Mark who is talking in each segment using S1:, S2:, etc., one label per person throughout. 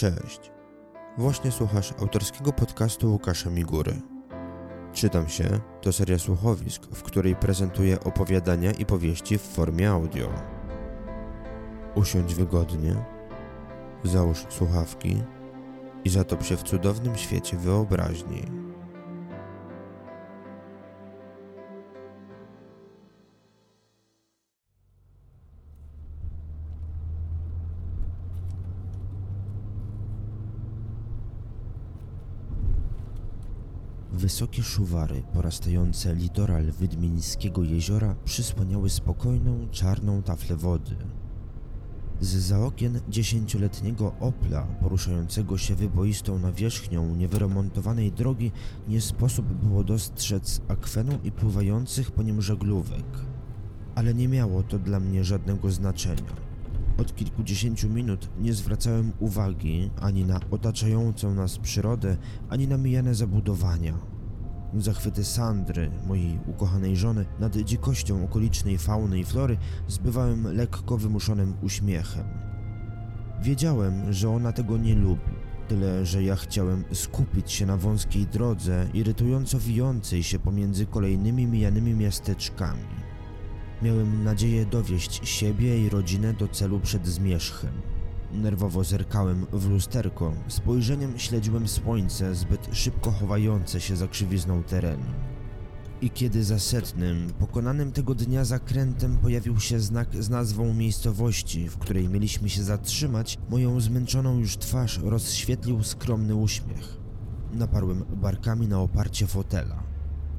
S1: Cześć. Właśnie słuchasz autorskiego podcastu Łukasza Migury. Czytam się to seria słuchowisk, w której prezentuję opowiadania i powieści w formie audio. Usiądź wygodnie, załóż słuchawki i zatop się w cudownym świecie wyobraźni. Wysokie szuwary porastające litoral Wydmińskiego jeziora przysłaniały spokojną, czarną taflę wody. Z za okien dziesięcioletniego Opla poruszającego się wyboistą nawierzchnią niewyremontowanej drogi nie sposób było dostrzec akwenu i pływających po nim żaglówek. Ale nie miało to dla mnie żadnego znaczenia. Od kilkudziesięciu minut nie zwracałem uwagi ani na otaczającą nas przyrodę, ani na mijane zabudowania. Zachwyty Sandry, mojej ukochanej żony, nad dzikością okolicznej fauny i flory zbywałem lekko wymuszonym uśmiechem. Wiedziałem, że ona tego nie lubi, tyle że ja chciałem skupić się na wąskiej drodze, irytująco wijącej się pomiędzy kolejnymi mijanymi miasteczkami. Miałem nadzieję dowieść siebie i rodzinę do celu przed zmierzchem. Nerwowo zerkałem w lusterko, spojrzeniem śledziłem słońce zbyt szybko chowające się za krzywizną terenu. I kiedy za setnym, pokonanym tego dnia zakrętem pojawił się znak z nazwą miejscowości, w której mieliśmy się zatrzymać, moją zmęczoną już twarz rozświetlił skromny uśmiech. Naparłem barkami na oparcie fotela.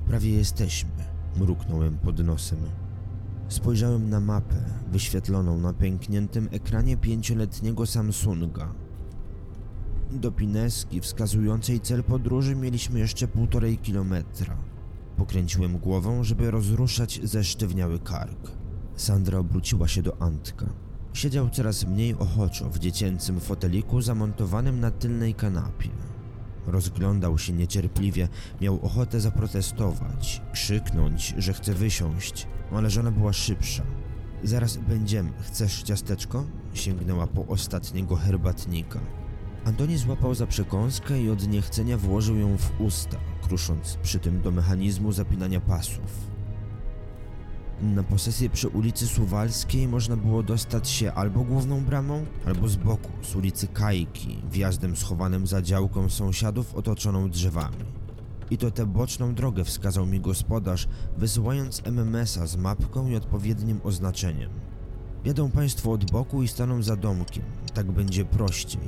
S1: Prawie jesteśmy, mruknąłem pod nosem. Spojrzałem na mapę wyświetloną na pękniętym ekranie pięcioletniego Samsunga. Do Pineski wskazującej cel podróży mieliśmy jeszcze półtorej kilometra. Pokręciłem głową, żeby rozruszać zesztywniały kark. Sandra obróciła się do Antka. Siedział coraz mniej ochoczo w dziecięcym foteliku zamontowanym na tylnej kanapie. Rozglądał się niecierpliwie, miał ochotę zaprotestować, krzyknąć, że chce wysiąść, ale żona była szybsza. Zaraz będziemy, chcesz ciasteczko? Sięgnęła po ostatniego herbatnika. Antoni złapał za przekąskę i od niechcenia włożył ją w usta, krusząc przy tym do mechanizmu zapinania pasów. Na posesję przy ulicy Suwalskiej można było dostać się albo główną bramą, albo z boku, z ulicy Kajki, wjazdem schowanym za działką sąsiadów otoczoną drzewami. I to tę boczną drogę wskazał mi gospodarz, wysyłając MMS-a z mapką i odpowiednim oznaczeniem. Jadą państwo od boku i staną za domkiem, tak będzie prościej.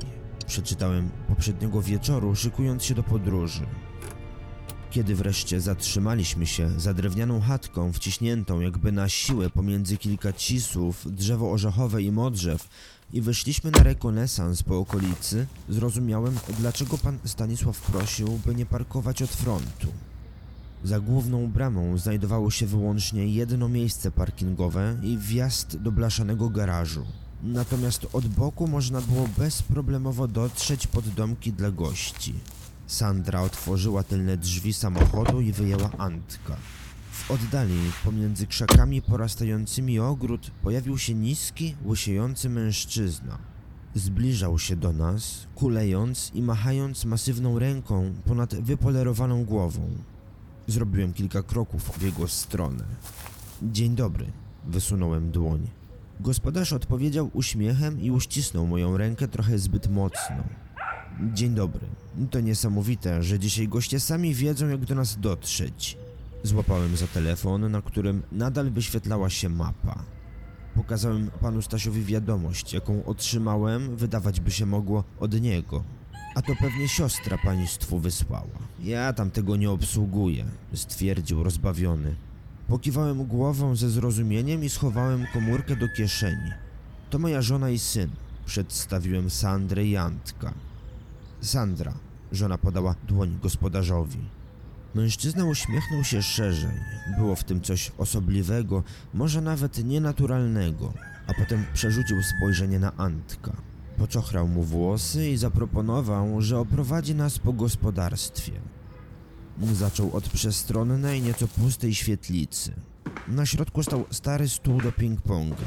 S1: Przeczytałem poprzedniego wieczoru, szykując się do podróży. Kiedy wreszcie zatrzymaliśmy się za drewnianą chatką wciśniętą jakby na siłę pomiędzy kilka cisów, drzewo orzechowe i modrzew i wyszliśmy na rekonesans po okolicy, zrozumiałem, dlaczego pan Stanisław prosił, by nie parkować od frontu. Za główną bramą znajdowało się wyłącznie jedno miejsce parkingowe i wjazd do blaszanego garażu. Natomiast od boku można było bezproblemowo dotrzeć pod domki dla gości. Sandra otworzyła tylne drzwi samochodu i wyjęła Antka. W oddali, pomiędzy krzakami porastającymi ogród, pojawił się niski, łysiejący mężczyzna. Zbliżał się do nas, kulejąc i machając masywną ręką ponad wypolerowaną głową. Zrobiłem kilka kroków w jego stronę. Dzień dobry, wysunąłem dłoń. Gospodarz odpowiedział uśmiechem i uścisnął moją rękę trochę zbyt mocno. Dzień dobry. To niesamowite, że dzisiaj goście sami wiedzą, jak do nas dotrzeć. Złapałem za telefon, na którym nadal wyświetlała się mapa. Pokazałem panu Stasiowi wiadomość, jaką otrzymałem, wydawać by się mogło, od niego. A to pewnie siostra państwu wysłała. Ja tam tego nie obsługuję, stwierdził rozbawiony. Pokiwałem głową ze zrozumieniem i schowałem komórkę do kieszeni. To moja żona i syn. Przedstawiłem Sandrę i Antka. Sandra, żona podała dłoń gospodarzowi. Mężczyzna uśmiechnął się szerzej. Było w tym coś osobliwego, może nawet nienaturalnego, a potem przerzucił spojrzenie na Antka. Poczochrał mu włosy i zaproponował, że oprowadzi nas po gospodarstwie. Zaczął od przestronnej, nieco pustej świetlicy. Na środku stał stary stół do ping-ponga.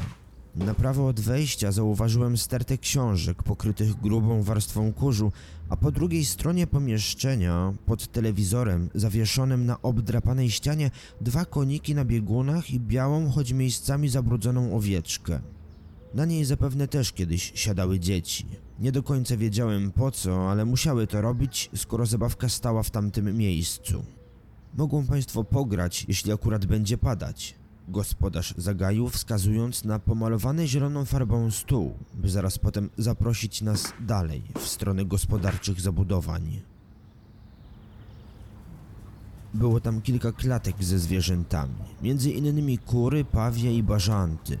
S1: Na prawo od wejścia zauważyłem stertę książek pokrytych grubą warstwą kurzu, a po drugiej stronie pomieszczenia, pod telewizorem zawieszonym na obdrapanej ścianie, dwa koniki na biegunach i białą, choć miejscami zabrudzoną owieczkę. Na niej zapewne też kiedyś siadały dzieci. Nie do końca wiedziałem po co, ale musiały to robić, skoro zabawka stała w tamtym miejscu. Mogą Państwo pograć, jeśli akurat będzie padać. Gospodarz zagaił, wskazując na pomalowany zieloną farbą stół, by zaraz potem zaprosić nas dalej, w stronę gospodarczych zabudowań. Było tam kilka klatek ze zwierzętami, między innymi kury, pawie i bażanty.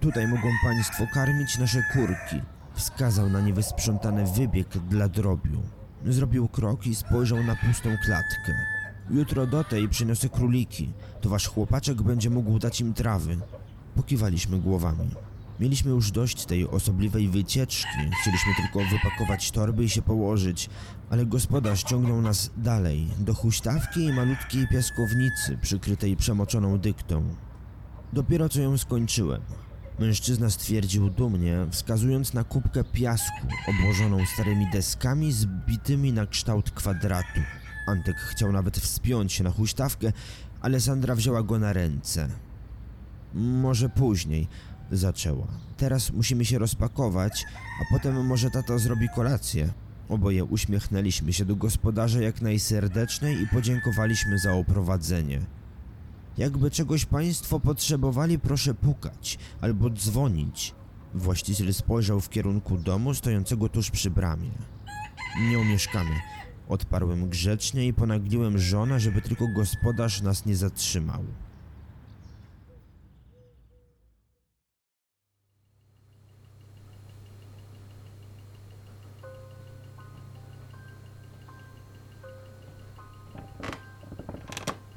S1: Tutaj mogą Państwo karmić nasze kurki. Wskazał na niewysprzątany wybieg dla drobiu. Zrobił krok i spojrzał na pustą klatkę. Jutro do tej przyniosę króliki. To wasz chłopaczek będzie mógł dać im trawy. Pokiwaliśmy głowami. Mieliśmy już dość tej osobliwej wycieczki. Chcieliśmy tylko wypakować torby i się położyć, ale gospodarz ciągnął nas dalej, do huśtawki i malutkiej piaskownicy przykrytej przemoczoną dyktą. Dopiero co ją skończyłem. Mężczyzna stwierdził dumnie, wskazując na kubkę piasku obłożoną starymi deskami zbitymi na kształt kwadratu. Antek chciał nawet wspiąć się na huśtawkę, ale Sandra wzięła go na ręce. Może później, zaczęła. Teraz musimy się rozpakować, a potem może tato zrobi kolację. Oboje uśmiechnęliśmy się do gospodarza jak najserdeczniej i podziękowaliśmy za oprowadzenie. Jakby czegoś państwo potrzebowali, proszę pukać albo dzwonić. Właściciel spojrzał w kierunku domu stojącego tuż przy bramie. Nie umieszkamy. Odparłem grzecznie i ponagliłem żonę, żeby tylko gospodarz nas nie zatrzymał.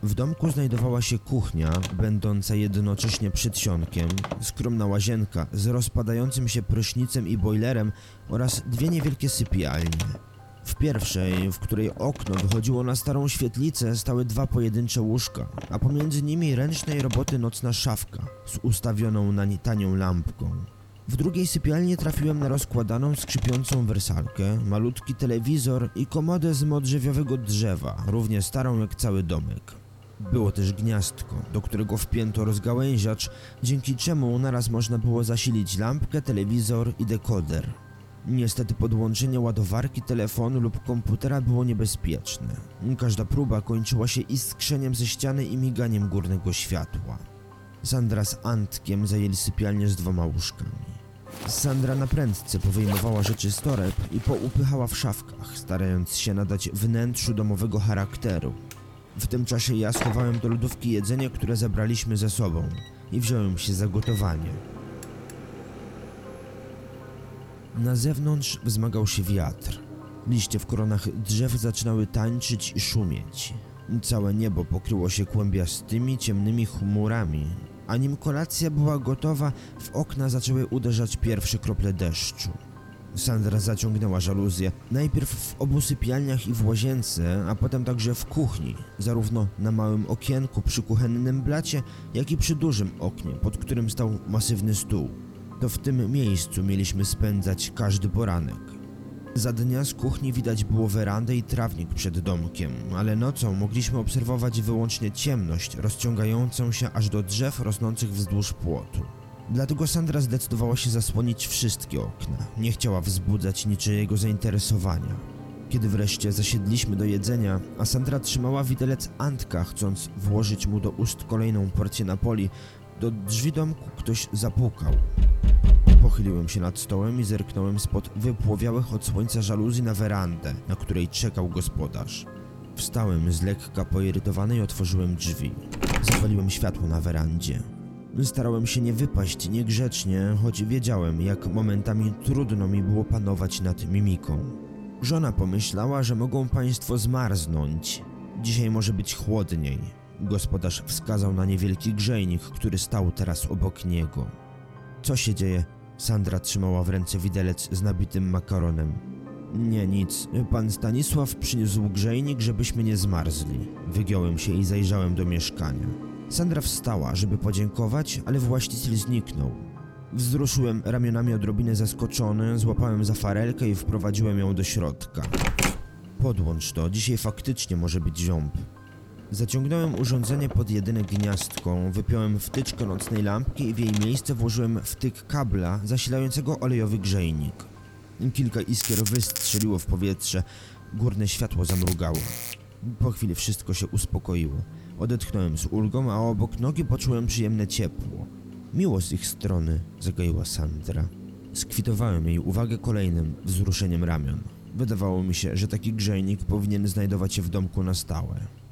S1: W domku znajdowała się kuchnia, będąca jednocześnie przedsionkiem, skromna łazienka z rozpadającym się prysznicem i bojlerem oraz dwie niewielkie sypialnie. W pierwszej, w której okno wychodziło na starą świetlicę, stały dwa pojedyncze łóżka, a pomiędzy nimi ręcznej roboty nocna szafka z ustawioną na nie tanią lampką. W drugiej sypialni trafiłem na rozkładaną, skrzypiącą wersalkę, malutki telewizor i komodę z modrzewiowego drzewa, równie starą jak cały domek. Było też gniazdko, do którego wpięto rozgałęziacz, dzięki czemu naraz można było zasilić lampkę, telewizor i dekoder. Niestety podłączenie ładowarki, telefonu lub komputera było niebezpieczne. Każda próba kończyła się iskrzeniem ze ściany i miganiem górnego światła. Sandra z Antkiem zajęli sypialnię z dwoma łóżkami. Sandra na prędce powyjmowała rzeczy z toreb i poupychała w szafkach, starając się nadać wnętrzu domowego charakteru. W tym czasie ja schowałem do lodówki jedzenie, które zabraliśmy ze sobą i wziąłem się za gotowanie. Na zewnątrz wzmagał się wiatr. Liście w koronach drzew zaczynały tańczyć i szumieć. Całe niebo pokryło się kłębiastymi, ciemnymi chmurami. A nim kolacja była gotowa, w okna zaczęły uderzać pierwsze krople deszczu. Sandra zaciągnęła żaluzję, najpierw w obu sypialniach i w łazience, a potem także w kuchni, zarówno na małym okienku przy kuchennym blacie, jak i przy dużym oknie, pod którym stał masywny stół. To w tym miejscu mieliśmy spędzać każdy poranek. Za dnia z kuchni widać było werandę i trawnik przed domkiem, ale nocą mogliśmy obserwować wyłącznie ciemność rozciągającą się aż do drzew rosnących wzdłuż płotu. Dlatego Sandra zdecydowała się zasłonić wszystkie okna. Nie chciała wzbudzać niczyjego zainteresowania. Kiedy wreszcie zasiedliśmy do jedzenia, a Sandra trzymała widelec Antka, chcąc włożyć mu do ust kolejną porcję napoli, do drzwi domku ktoś zapukał. Pochyliłem się nad stołem i zerknąłem spod wypłowiałych od słońca żaluzji na werandę, na której czekał gospodarz. Wstałem z lekka poirytowany i otworzyłem drzwi. Zapaliłem światło na werandzie. Starałem się nie wypaść niegrzecznie, choć wiedziałem, jak momentami trudno mi było panować nad mimiką. Żona pomyślała, że mogą państwo zmarznąć. Dzisiaj może być chłodniej. Gospodarz wskazał na niewielki grzejnik, który stał teraz obok niego. Co się dzieje? Sandra trzymała w ręce widelec z nabitym makaronem. Nie, nic. Pan Stanisław przyniósł grzejnik, żebyśmy nie zmarzli. Wygiąłem się i zajrzałem do mieszkania. Sandra wstała, żeby podziękować, ale właściciel zniknął. Wzruszyłem ramionami odrobinę zaskoczony, złapałem za farelkę i wprowadziłem ją do środka. Podłącz to, dzisiaj faktycznie może być ziąb. Zaciągnąłem urządzenie pod jedyne gniazdko, wypiąłem wtyczkę nocnej lampki i w jej miejsce włożyłem wtyk kabla zasilającego olejowy grzejnik. Kilka iskier wystrzeliło w powietrze, górne światło zamrugało. Po chwili wszystko się uspokoiło. Odetchnąłem z ulgą, a obok nogi poczułem przyjemne ciepło. Miło z ich strony, zagaiła Sandra. Skwitowałem jej uwagę kolejnym wzruszeniem ramion. Wydawało mi się, że taki grzejnik powinien znajdować się w domku na stałe.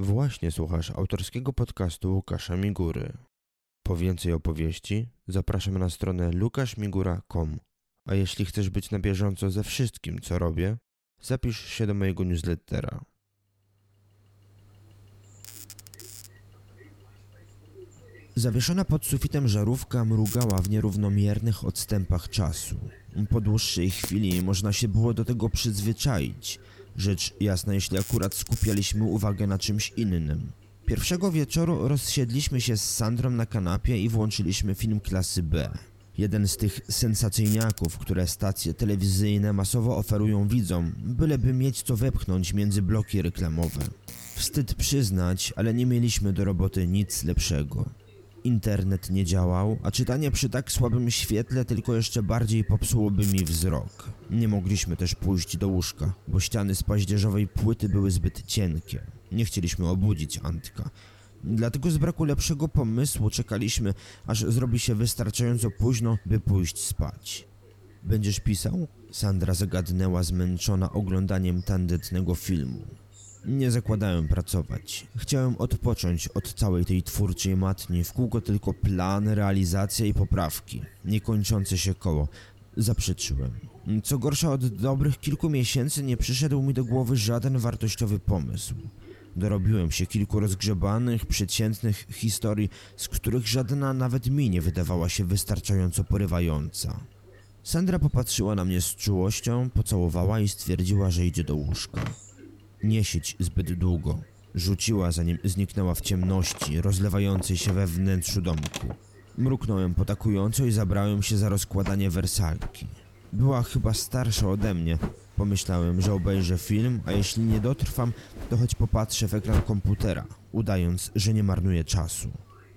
S1: Właśnie słuchasz autorskiego podcastu Łukasza Migury. Po więcej opowieści zapraszam na stronę lukaszmigura.com. A jeśli chcesz być na bieżąco ze wszystkim, co robię, zapisz się do mojego newslettera. Zawieszona pod sufitem żarówka mrugała w nierównomiernych odstępach czasu. Po dłuższej chwili można się było do tego przyzwyczaić. Rzecz jasna, jeśli akurat skupialiśmy uwagę na czymś innym. Pierwszego wieczoru rozsiedliśmy się z Sandrą na kanapie i włączyliśmy film klasy B. Jeden z tych sensacyjniaków, które stacje telewizyjne masowo oferują widzom, byleby mieć co wepchnąć między bloki reklamowe. Wstyd przyznać, ale nie mieliśmy do roboty nic lepszego. Internet nie działał, a czytanie przy tak słabym świetle tylko jeszcze bardziej popsułoby mi wzrok. Nie mogliśmy też pójść do łóżka, bo ściany z paździerzowej płyty były zbyt cienkie. Nie chcieliśmy obudzić Antka. Dlatego z braku lepszego pomysłu czekaliśmy, aż zrobi się wystarczająco późno, by pójść spać. Będziesz pisał? Sandra zagadnęła zmęczona oglądaniem tandetnego filmu. Nie zakładałem pracować. Chciałem odpocząć od całej tej twórczej matni, w kółko tylko plan, realizacja i poprawki. Niekończące się koło. Zaprzeczyłem. Co gorsza, od dobrych kilku miesięcy nie przyszedł mi do głowy żaden wartościowy pomysł. Dorobiłem się kilku rozgrzebanych, przeciętnych historii, z których żadna nawet mi nie wydawała się wystarczająco porywająca. Sandra popatrzyła na mnie z czułością, pocałowała i stwierdziła, że idzie do łóżka. Nie siedź zbyt długo. Rzuciła, zanim zniknęła w ciemności rozlewającej się we wnętrzu domku. Mruknąłem potakująco i zabrałem się za rozkładanie wersalki. Była chyba starsza ode mnie. Pomyślałem, że obejrzę film, a jeśli nie dotrwam, to choć popatrzę w ekran komputera, udając, że nie marnuję czasu.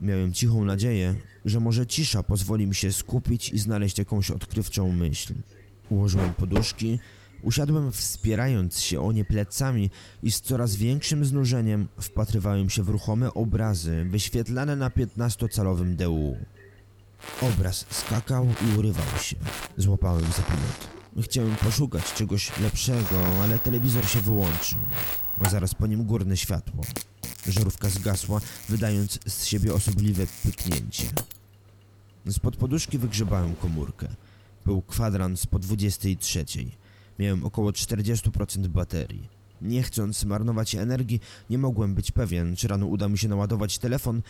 S1: Miałem cichą nadzieję, że może cisza pozwoli mi się skupić i znaleźć jakąś odkrywczą myśl. Ułożyłem poduszki, usiadłem wspierając się o nie plecami i z coraz większym znużeniem wpatrywałem się w ruchome obrazy wyświetlane na 15-calowym DU. Obraz skakał i urywał się. Złapałem za pilot. Chciałem poszukać czegoś lepszego, ale telewizor się wyłączył, zaraz po nim górne światło. Żarówka zgasła, wydając z siebie osobliwe pyknięcie. Spod poduszki wygrzebałem komórkę. Był kwadrans po 23. Miałem około 40% baterii. Nie chcąc marnować energii, nie mogłem być pewien, czy rano uda mi się naładować telefon.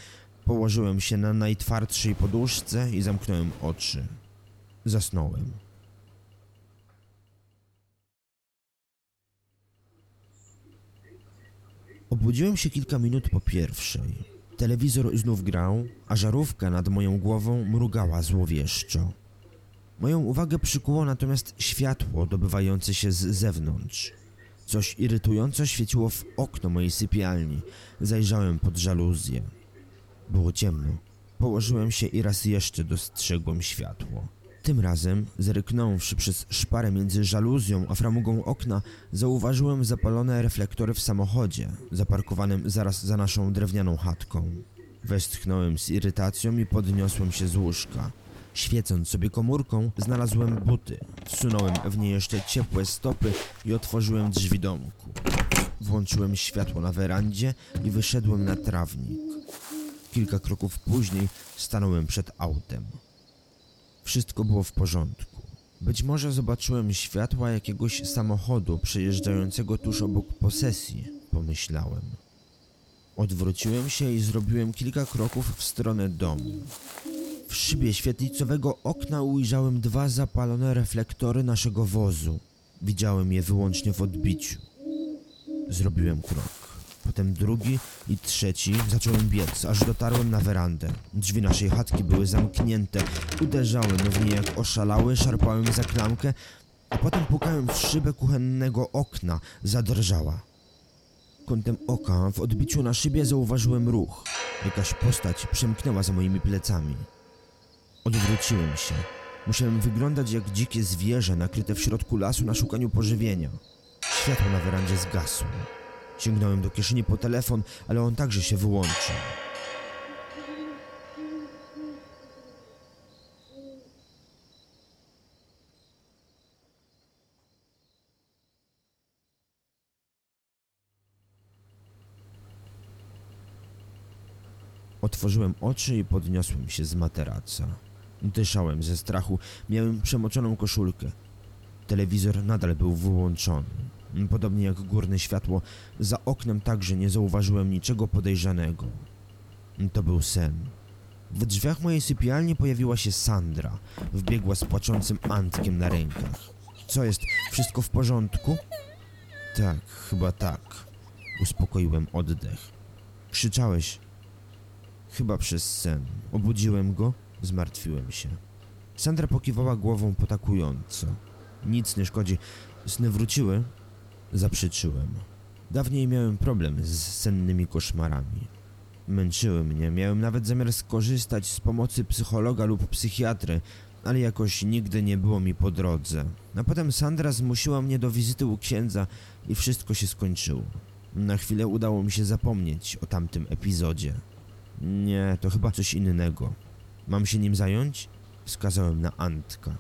S1: Położyłem się na najtwardszej poduszce i zamknąłem oczy. Zasnąłem. Obudziłem się kilka minut po pierwszej. Telewizor znów grał, a żarówka nad moją głową mrugała złowieszczo. Moją uwagę przykuło natomiast światło dobywające się z zewnątrz. Coś irytująco świeciło w okno mojej sypialni. Zajrzałem pod żaluzję. Było ciemno. Położyłem się i raz jeszcze dostrzegłem światło. Tym razem, zerknąwszy przez szparę między żaluzją a framugą okna, zauważyłem zapalone reflektory w samochodzie, zaparkowanym zaraz za naszą drewnianą chatką. Westchnąłem z irytacją i podniosłem się z łóżka. Świecąc sobie komórką, znalazłem buty. Wsunąłem w nie jeszcze ciepłe stopy i otworzyłem drzwi domku. Włączyłem światło na werandzie i wyszedłem na trawnik. Kilka kroków później stanąłem przed autem. Wszystko było w porządku. Być może zobaczyłem światła jakiegoś samochodu przejeżdżającego tuż obok posesji, pomyślałem. Odwróciłem się i zrobiłem kilka kroków w stronę domu. W szybie świetlicowego okna ujrzałem dwa zapalone reflektory naszego wozu. Widziałem je wyłącznie w odbiciu. Zrobiłem krok. Potem drugi i trzeci. Zacząłem biec, aż dotarłem na werandę. Drzwi naszej chatki były zamknięte. Uderzałem w nie jak oszalały, szarpałem za klamkę, a potem pukałem w szybę kuchennego okna. Zadrżała. Kątem oka w odbiciu na szybie zauważyłem ruch. Jakaś postać przemknęła za moimi plecami. Odwróciłem się. Musiałem wyglądać jak dzikie zwierzę nakryte w środku lasu na szukaniu pożywienia. Światło na werandzie zgasło. Sięgnąłem do kieszeni po telefon, ale on także się wyłączył. Otworzyłem oczy i podniosłem się z materaca. Dyszałem ze strachu, miałem przemoczoną koszulkę. Telewizor nadal był wyłączony. Podobnie jak górne światło, za oknem także nie zauważyłem niczego podejrzanego. To był sen. W drzwiach mojej sypialni pojawiła się Sandra. Wbiegła z płaczącym Antkiem na rękach. Co jest? Wszystko w porządku? Tak, chyba tak. Uspokoiłem oddech. Krzyczałeś. Chyba przez sen. Obudziłem go, zmartwiłem się. Sandra pokiwała głową potakująco. Nic nie szkodzi. Sny wróciły? Zaprzeczyłem. Dawniej miałem problem z sennymi koszmarami. Męczyły mnie, miałem nawet zamiar skorzystać z pomocy psychologa lub psychiatry, ale jakoś nigdy nie było mi po drodze. A potem Sandra zmusiła mnie do wizyty u księdza i wszystko się skończyło. Na chwilę udało mi się zapomnieć o tamtym epizodzie. Nie, to chyba coś innego. Mam się nim zająć? Wskazałem na Antka.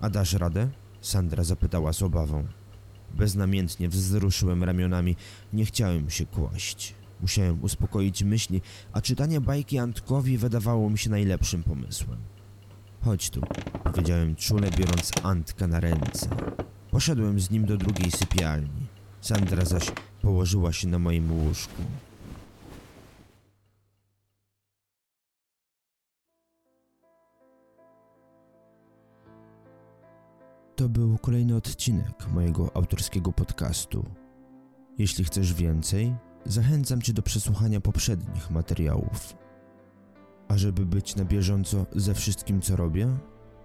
S1: A dasz radę? Sandra zapytała z obawą. Beznamiętnie wzruszyłem ramionami. Nie chciałem się kłaść. Musiałem uspokoić myśli, a czytanie bajki Antkowi wydawało mi się najlepszym pomysłem. Chodź tu, powiedziałem czule, biorąc Antka na ręce. Poszedłem z nim do drugiej sypialni. Sandra zaś położyła się na moim łóżku. To był kolejny odcinek mojego autorskiego podcastu. Jeśli chcesz więcej, zachęcam Cię do przesłuchania poprzednich materiałów. A żeby być na bieżąco ze wszystkim, co robię,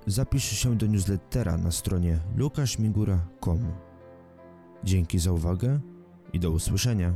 S1: zapisz się do newslettera na stronie lukaszmigura.com. Dzięki za uwagę i do usłyszenia.